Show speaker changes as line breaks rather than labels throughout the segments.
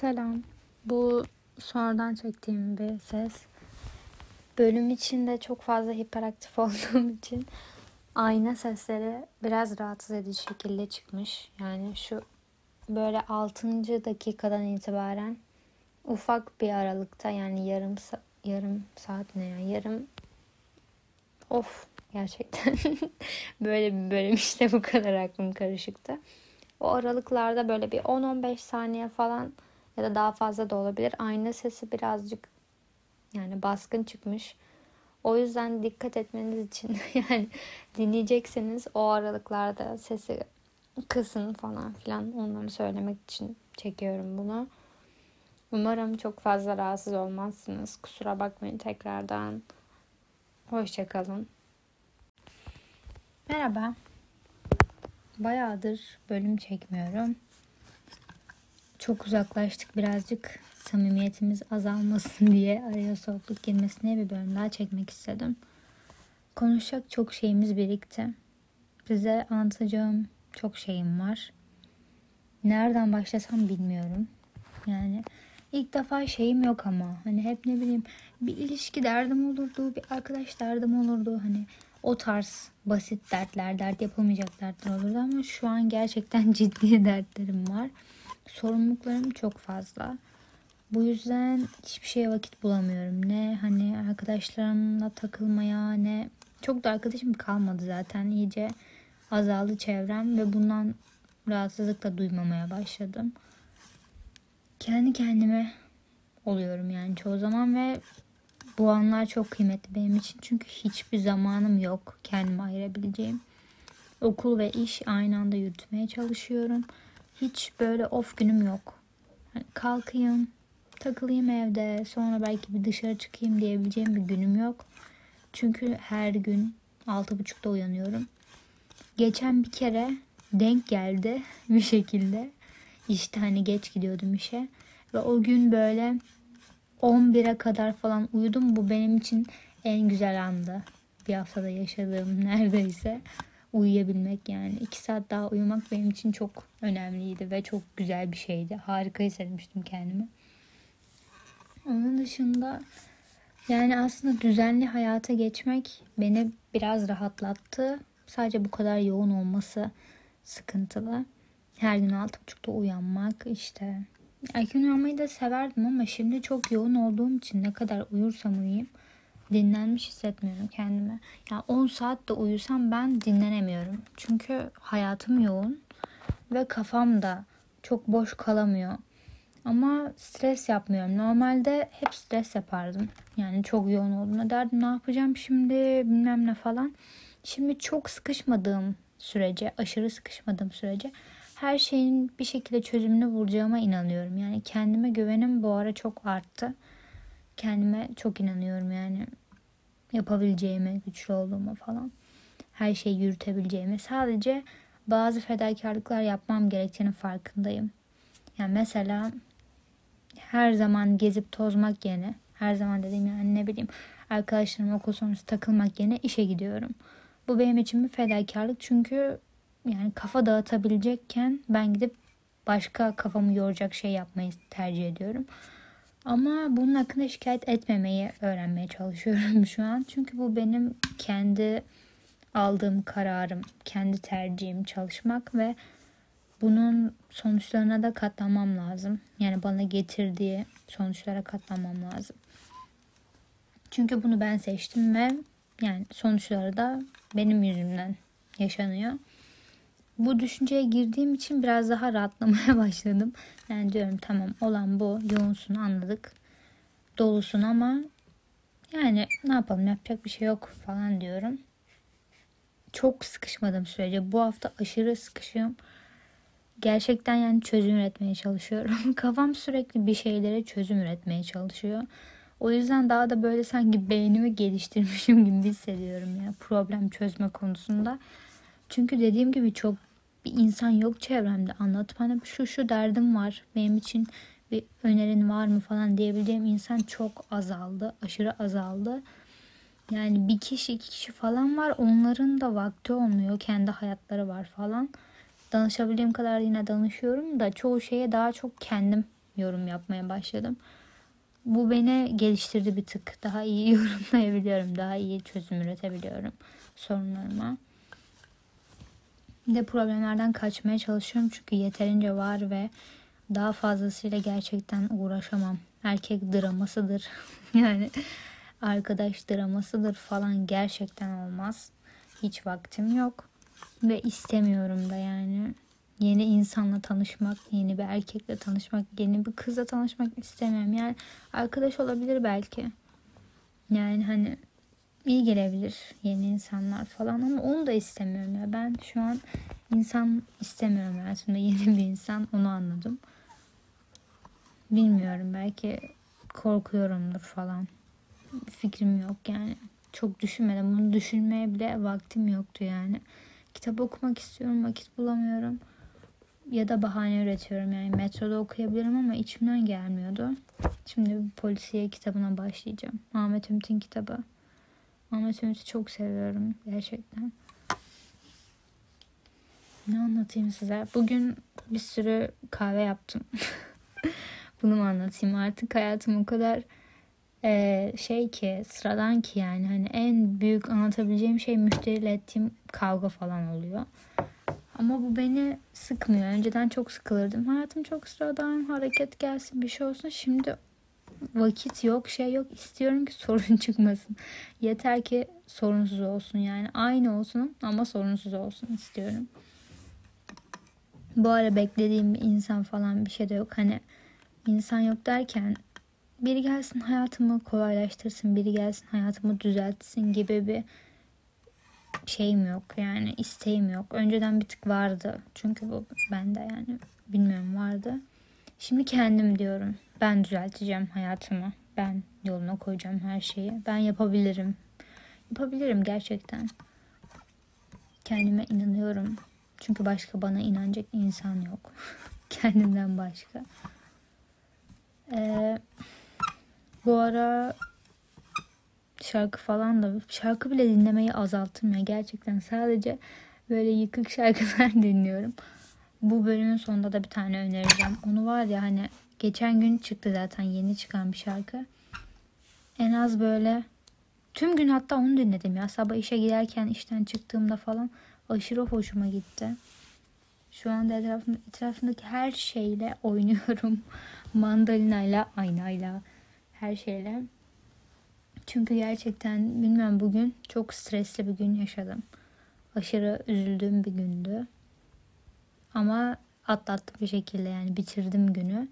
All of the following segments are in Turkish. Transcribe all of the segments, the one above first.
Selam. Bu sonradan çektiğim bir ses. Bölüm içinde çok fazla hiperaktif olduğum için ayna sesleri biraz rahatsız edici şekilde çıkmış. Yani şu böyle 6. dakikadan itibaren ufak bir aralıkta yani yarım yarım saat ne ya yarım of gerçekten böyle bir bölüm işte bu kadar aklım karışıktı. O aralıklarda böyle bir 10-15 saniye falan ya da daha fazla da olabilir. Ayna sesi birazcık yani baskın çıkmış. O yüzden dikkat etmeniz için yani dinleyecekseniz o aralıklarda sesi kısın falan filan onları söylemek için çekiyorum bunu. Umarım çok fazla rahatsız olmazsınız. Kusura bakmayın tekrardan. Hoşçakalın. Merhaba. Bayağıdır bölüm çekmiyorum. Çok uzaklaştık birazcık samimiyetimiz azalmasın diye araya soğukluk girmesine bir bölüm daha çekmek istedim. Konuşacak çok şeyimiz birikti. Size anlatacağım çok şeyim var. Nereden başlasam bilmiyorum. Yani ilk defa şeyim yok ama hani hep ne bileyim bir ilişki derdim olurdu, bir arkadaş derdim olurdu. Hani o tarz basit dertler, dert yapılmayacak dertler olurdu ama şu an gerçekten ciddi dertlerim var. Sorumluluklarım çok fazla. Bu yüzden hiçbir şeye vakit bulamıyorum. Ne hani arkadaşlarımla takılmaya ne çok da arkadaşım kalmadı zaten. iyice azaldı çevrem ve bundan rahatsızlık da duymamaya başladım. Kendi kendime oluyorum yani çoğu zaman ve bu anlar çok kıymetli benim için. Çünkü hiçbir zamanım yok kendime ayırabileceğim. Okul ve iş aynı anda yürütmeye çalışıyorum. Hiç böyle off günüm yok. Yani kalkayım, takılayım evde, sonra belki bir dışarı çıkayım diyebileceğim bir günüm yok. Çünkü her gün 6.30'da uyanıyorum. Geçen bir kere denk geldi bir şekilde. İşte hani geç gidiyordum işe. Ve o gün böyle 11'e kadar falan uyudum. Bu benim için en güzel andı. Bir haftada yaşadığım neredeyse uyuyabilmek yani. 2 saat daha uyumak benim için çok önemliydi ve çok güzel bir şeydi. Harika hissetmiştim kendimi. Onun dışında yani aslında düzenli hayata geçmek beni biraz rahatlattı. Sadece bu kadar yoğun olması sıkıntılı. Her gün 6.30'da uyanmak işte Erken uyanmayı da severdim ama şimdi çok yoğun olduğum için ne kadar uyursam uyuyayım dinlenmiş hissetmiyorum kendimi. Yani 10 saat de uyusam ben dinlenemiyorum. Çünkü hayatım yoğun ve kafam da çok boş kalamıyor. Ama stres yapmıyorum. Normalde hep stres yapardım. Yani çok yoğun olduğunda derdim ne yapacağım şimdi bilmem ne falan. Şimdi çok sıkışmadığım sürece, aşırı sıkışmadığım sürece her şeyin bir şekilde çözümünü bulacağıma inanıyorum. Yani kendime güvenim bu ara çok arttı. Kendime çok inanıyorum yani yapabileceğime, güçlü olduğuma falan. Her şeyi yürütebileceğime. Sadece bazı fedakarlıklar yapmam gerektiğini farkındayım. Yani mesela her zaman gezip tozmak yerine, her zaman dediğim yani ne bileyim arkadaşlarım okul sonrası takılmak yerine işe gidiyorum. Bu benim için bir fedakarlık çünkü yani kafa dağıtabilecekken ben gidip başka kafamı yoracak şey yapmayı tercih ediyorum. Ama bunun hakkında şikayet etmemeyi öğrenmeye çalışıyorum şu an. Çünkü bu benim kendi aldığım kararım, kendi tercihim çalışmak ve bunun sonuçlarına da katlanmam lazım. Yani bana getirdiği sonuçlara katlanmam lazım. Çünkü bunu ben seçtim ve yani sonuçları da benim yüzümden yaşanıyor bu düşünceye girdiğim için biraz daha rahatlamaya başladım. Yani diyorum tamam olan bu yoğunsun anladık. Dolusun ama yani ne yapalım yapacak bir şey yok falan diyorum. Çok sıkışmadım sürece. Bu hafta aşırı sıkışıyorum. Gerçekten yani çözüm üretmeye çalışıyorum. Kafam sürekli bir şeylere çözüm üretmeye çalışıyor. O yüzden daha da böyle sanki beynimi geliştirmişim gibi hissediyorum ya problem çözme konusunda. Çünkü dediğim gibi çok bir insan yok çevremde anlatıp hani şu şu derdim var benim için bir önerin var mı falan diyebileceğim insan çok azaldı. Aşırı azaldı. Yani bir kişi iki kişi falan var. Onların da vakti olmuyor. Kendi hayatları var falan. Danışabildiğim kadar yine danışıyorum da çoğu şeye daha çok kendim yorum yapmaya başladım. Bu beni geliştirdi bir tık. Daha iyi yorumlayabiliyorum. Daha iyi çözüm üretebiliyorum sorunlarıma. De problemlerden kaçmaya çalışıyorum çünkü yeterince var ve daha fazlasıyla gerçekten uğraşamam. Erkek dramasıdır. yani arkadaş dramasıdır falan gerçekten olmaz. Hiç vaktim yok ve istemiyorum da yani. Yeni insanla tanışmak, yeni bir erkekle tanışmak, yeni bir kızla tanışmak istemiyorum. Yani arkadaş olabilir belki. Yani hani iyi gelebilir yeni insanlar falan ama onu da istemiyorum ya. Ben şu an insan istemiyorum hayatımda yeni bir insan onu anladım. Bilmiyorum belki korkuyorumdur falan. Fikrim yok yani. Çok düşünmedim. Bunu düşünmeye bile vaktim yoktu yani. Kitap okumak istiyorum vakit bulamıyorum. Ya da bahane üretiyorum yani metroda okuyabilirim ama içimden gelmiyordu. Şimdi polisiye kitabına başlayacağım. Ahmet Ümit'in kitabı. Ahmet Ümit'i çok seviyorum gerçekten. Ne anlatayım size? Bugün bir sürü kahve yaptım. Bunu mu anlatayım? Artık hayatım o kadar e, şey ki sıradan ki yani hani en büyük anlatabileceğim şey müşteriyle ettiğim kavga falan oluyor. Ama bu beni sıkmıyor. Önceden çok sıkılırdım. Hayatım çok sıradan hareket gelsin bir şey olsun. Şimdi vakit yok şey yok istiyorum ki sorun çıkmasın. Yeter ki sorunsuz olsun yani aynı olsun ama sorunsuz olsun istiyorum. Bu ara beklediğim bir insan falan bir şey de yok. Hani insan yok derken biri gelsin hayatımı kolaylaştırsın, biri gelsin hayatımı düzeltsin gibi bir şeyim yok yani isteğim yok. Önceden bir tık vardı. Çünkü bu bende yani bilmiyorum vardı. Şimdi kendim diyorum. Ben düzelteceğim hayatımı. Ben yoluna koyacağım her şeyi. Ben yapabilirim. Yapabilirim gerçekten. Kendime inanıyorum. Çünkü başka bana inanacak insan yok. Kendimden başka. Ee, bu ara şarkı falan da şarkı bile dinlemeyi azalttım ya gerçekten sadece böyle yıkık şarkılar dinliyorum. Bu bölümün sonunda da bir tane önereceğim. Onu var ya hani geçen gün çıktı zaten yeni çıkan bir şarkı. En az böyle tüm gün hatta onu dinledim ya. Sabah işe giderken işten çıktığımda falan aşırı hoşuma gitti. Şu anda etrafımda, etrafındaki her şeyle oynuyorum. Mandalinayla, aynayla, her şeyle. Çünkü gerçekten bilmiyorum bugün çok stresli bir gün yaşadım. Aşırı üzüldüğüm bir gündü. Ama atlattım bir şekilde yani bitirdim günü.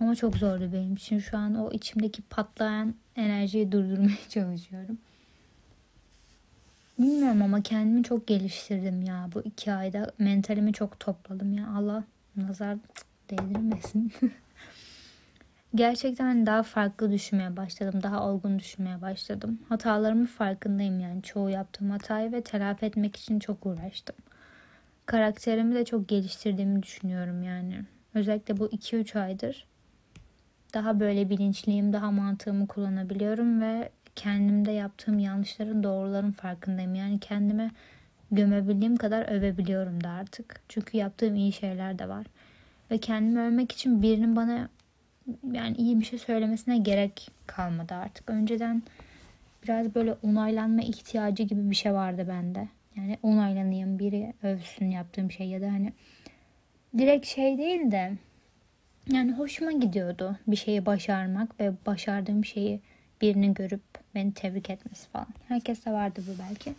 Ama çok zordu benim için. Şu an o içimdeki patlayan enerjiyi durdurmaya çalışıyorum. Bilmiyorum ama kendimi çok geliştirdim ya bu iki ayda. Mentalimi çok topladım ya. Allah nazar değdirmesin. Gerçekten daha farklı düşünmeye başladım. Daha olgun düşünmeye başladım. Hatalarımın farkındayım yani. Çoğu yaptığım hatayı ve telafi etmek için çok uğraştım. Karakterimi de çok geliştirdiğimi düşünüyorum yani. Özellikle bu 2-3 aydır daha böyle bilinçliyim, daha mantığımı kullanabiliyorum ve kendimde yaptığım yanlışların doğruların farkındayım. Yani kendime gömebildiğim kadar övebiliyorum da artık. Çünkü yaptığım iyi şeyler de var. Ve kendimi övmek için birinin bana yani iyi bir şey söylemesine gerek kalmadı artık. Önceden biraz böyle onaylanma ihtiyacı gibi bir şey vardı bende. Yani onaylanayım biri övsün yaptığım şey ya da hani direkt şey değil de yani hoşuma gidiyordu bir şeyi başarmak ve başardığım şeyi birini görüp beni tebrik etmesi falan. Herkeste vardı bu belki.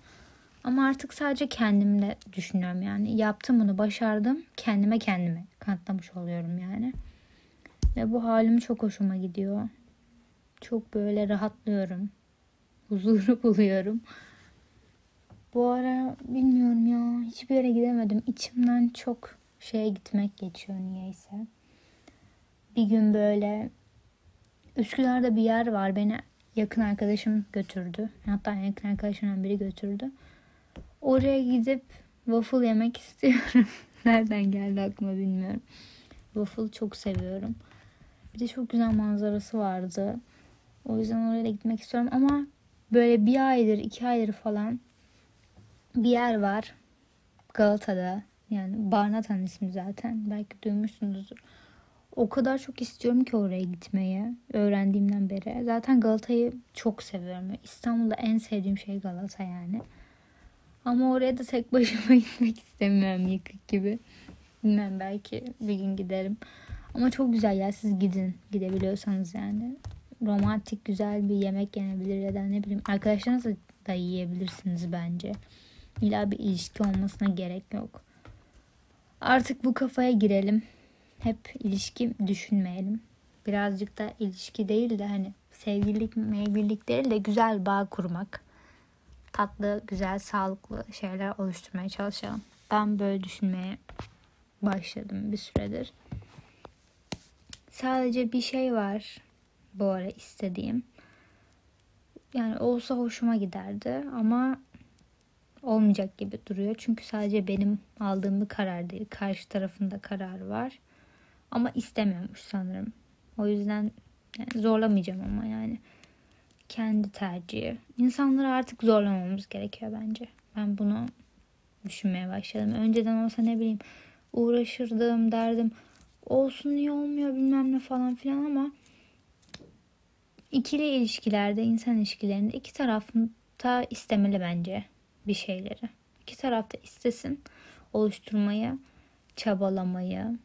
Ama artık sadece kendimle düşünüyorum yani. Yaptım bunu, başardım. Kendime kendime kanıtlamış oluyorum yani. Ve bu halim çok hoşuma gidiyor. Çok böyle rahatlıyorum. Huzuru buluyorum. Bu ara bilmiyorum ya hiçbir yere gidemedim. İçimden çok şeye gitmek geçiyor niyeyse. Bir gün böyle Üsküdar'da bir yer var. Beni yakın arkadaşım götürdü. Hatta yakın arkadaşımdan biri götürdü. Oraya gidip waffle yemek istiyorum. Nereden geldi aklıma bilmiyorum. Waffle çok seviyorum. Bir de çok güzel manzarası vardı. O yüzden oraya da gitmek istiyorum ama böyle bir aydır, iki aydır falan bir yer var. Galata'da. Yani Barnatan ismi zaten. Belki duymuşsunuzdur. O kadar çok istiyorum ki oraya gitmeyi. Öğrendiğimden beri. Zaten Galata'yı çok seviyorum. İstanbul'da en sevdiğim şey Galata yani. Ama oraya da tek başıma gitmek istemiyorum yıkık gibi. Bilmem belki bir gün giderim. Ama çok güzel ya siz gidin. Gidebiliyorsanız yani. Romantik güzel bir yemek yenebilir ya da ne bileyim arkadaşlarınızla da yiyebilirsiniz bence. İlla bir ilişki olmasına gerek yok. Artık bu kafaya girelim. Hep ilişki düşünmeyelim. Birazcık da ilişki değil de hani sevgililik, mevgililik değil de güzel bağ kurmak. Tatlı, güzel, sağlıklı şeyler oluşturmaya çalışalım. Ben böyle düşünmeye başladım bir süredir. Sadece bir şey var bu ara istediğim. Yani olsa hoşuma giderdi ama olmayacak gibi duruyor. Çünkü sadece benim aldığım bir karar değil. Karşı tarafında karar var. Ama istemiyormuş sanırım. O yüzden yani zorlamayacağım ama yani. Kendi tercihi. İnsanları artık zorlamamız gerekiyor bence. Ben bunu düşünmeye başladım. Önceden olsa ne bileyim uğraşırdım derdim. Olsun niye olmuyor bilmem ne falan filan ama ikili ilişkilerde, insan ilişkilerinde iki tarafta istemeli bence bir şeyleri. İki tarafta istesin oluşturmayı, çabalamayı,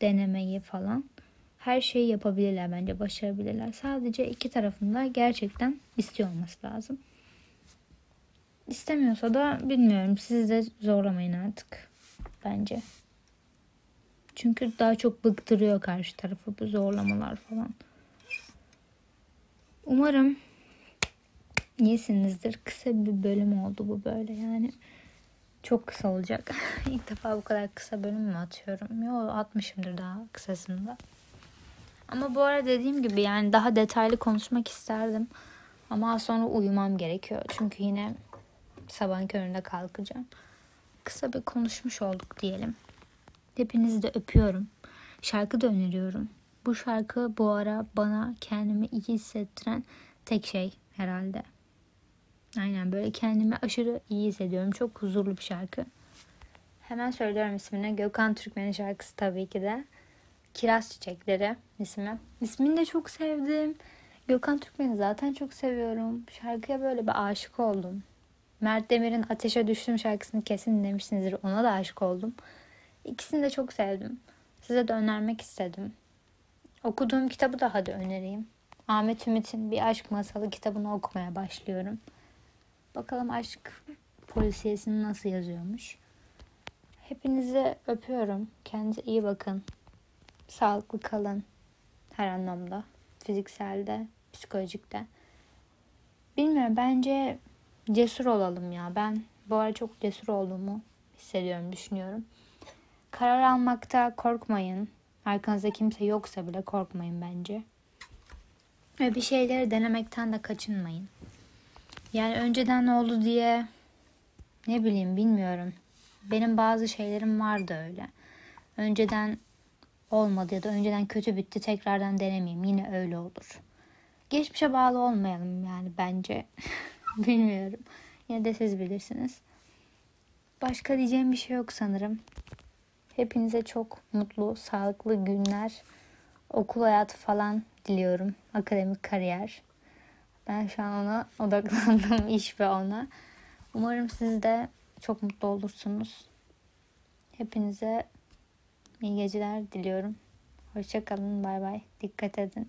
denemeyi falan. Her şeyi yapabilirler bence, başarabilirler. Sadece iki tarafında gerçekten istiyor olması lazım. İstemiyorsa da bilmiyorum. Siz de zorlamayın artık. Bence. Çünkü daha çok bıktırıyor karşı tarafı bu zorlamalar falan. Umarım iyisinizdir. Kısa bir bölüm oldu bu böyle yani. Çok kısa olacak. İlk defa bu kadar kısa bölüm mü atıyorum? Yo atmışımdır daha kısasında. Ama bu ara dediğim gibi yani daha detaylı konuşmak isterdim. Ama sonra uyumam gerekiyor. Çünkü yine sabahın köründe kalkacağım. Kısa bir konuşmuş olduk diyelim. Hepinizi de öpüyorum. Şarkı da öneriyorum. Bu şarkı bu ara bana kendimi iyi hissettiren tek şey herhalde. Aynen böyle kendimi aşırı iyi hissediyorum. Çok huzurlu bir şarkı. Hemen söylüyorum ismini. Gökhan Türkmen'in şarkısı tabii ki de. Kiraz Çiçekleri ismi. İsmini de çok sevdim. Gökhan Türkmen'i zaten çok seviyorum. Şarkıya böyle bir aşık oldum. Mert Demir'in Ateşe Düştüm şarkısını kesin dinlemişsinizdir. Ona da aşık oldum. İkisini de çok sevdim. Size de önermek istedim. Okuduğum kitabı da hadi önereyim. Ahmet Ümit'in Bir Aşk Masalı kitabını okumaya başlıyorum. Bakalım aşk polisiyesini nasıl yazıyormuş. Hepinizi öpüyorum. Kendinize iyi bakın. Sağlıklı kalın. Her anlamda. Fizikselde, psikolojikte. Bilmiyorum bence cesur olalım ya. Ben bu ara çok cesur olduğumu hissediyorum, düşünüyorum. Karar almakta korkmayın. Arkanızda kimse yoksa bile korkmayın bence. Ve bir şeyleri denemekten de kaçınmayın. Yani önceden oldu diye ne bileyim bilmiyorum. Benim bazı şeylerim vardı öyle. Önceden olmadı ya da önceden kötü bitti tekrardan denemeyeyim. Yine öyle olur. Geçmişe bağlı olmayalım yani bence. bilmiyorum. Yine de siz bilirsiniz. Başka diyeceğim bir şey yok sanırım. Hepinize çok mutlu, sağlıklı günler, okul hayatı falan diliyorum. Akademik kariyer. Ben şu an ona odaklandım iş ve ona. Umarım siz de çok mutlu olursunuz. Hepinize iyi geceler diliyorum. Hoşçakalın. Bay bay. Dikkat edin.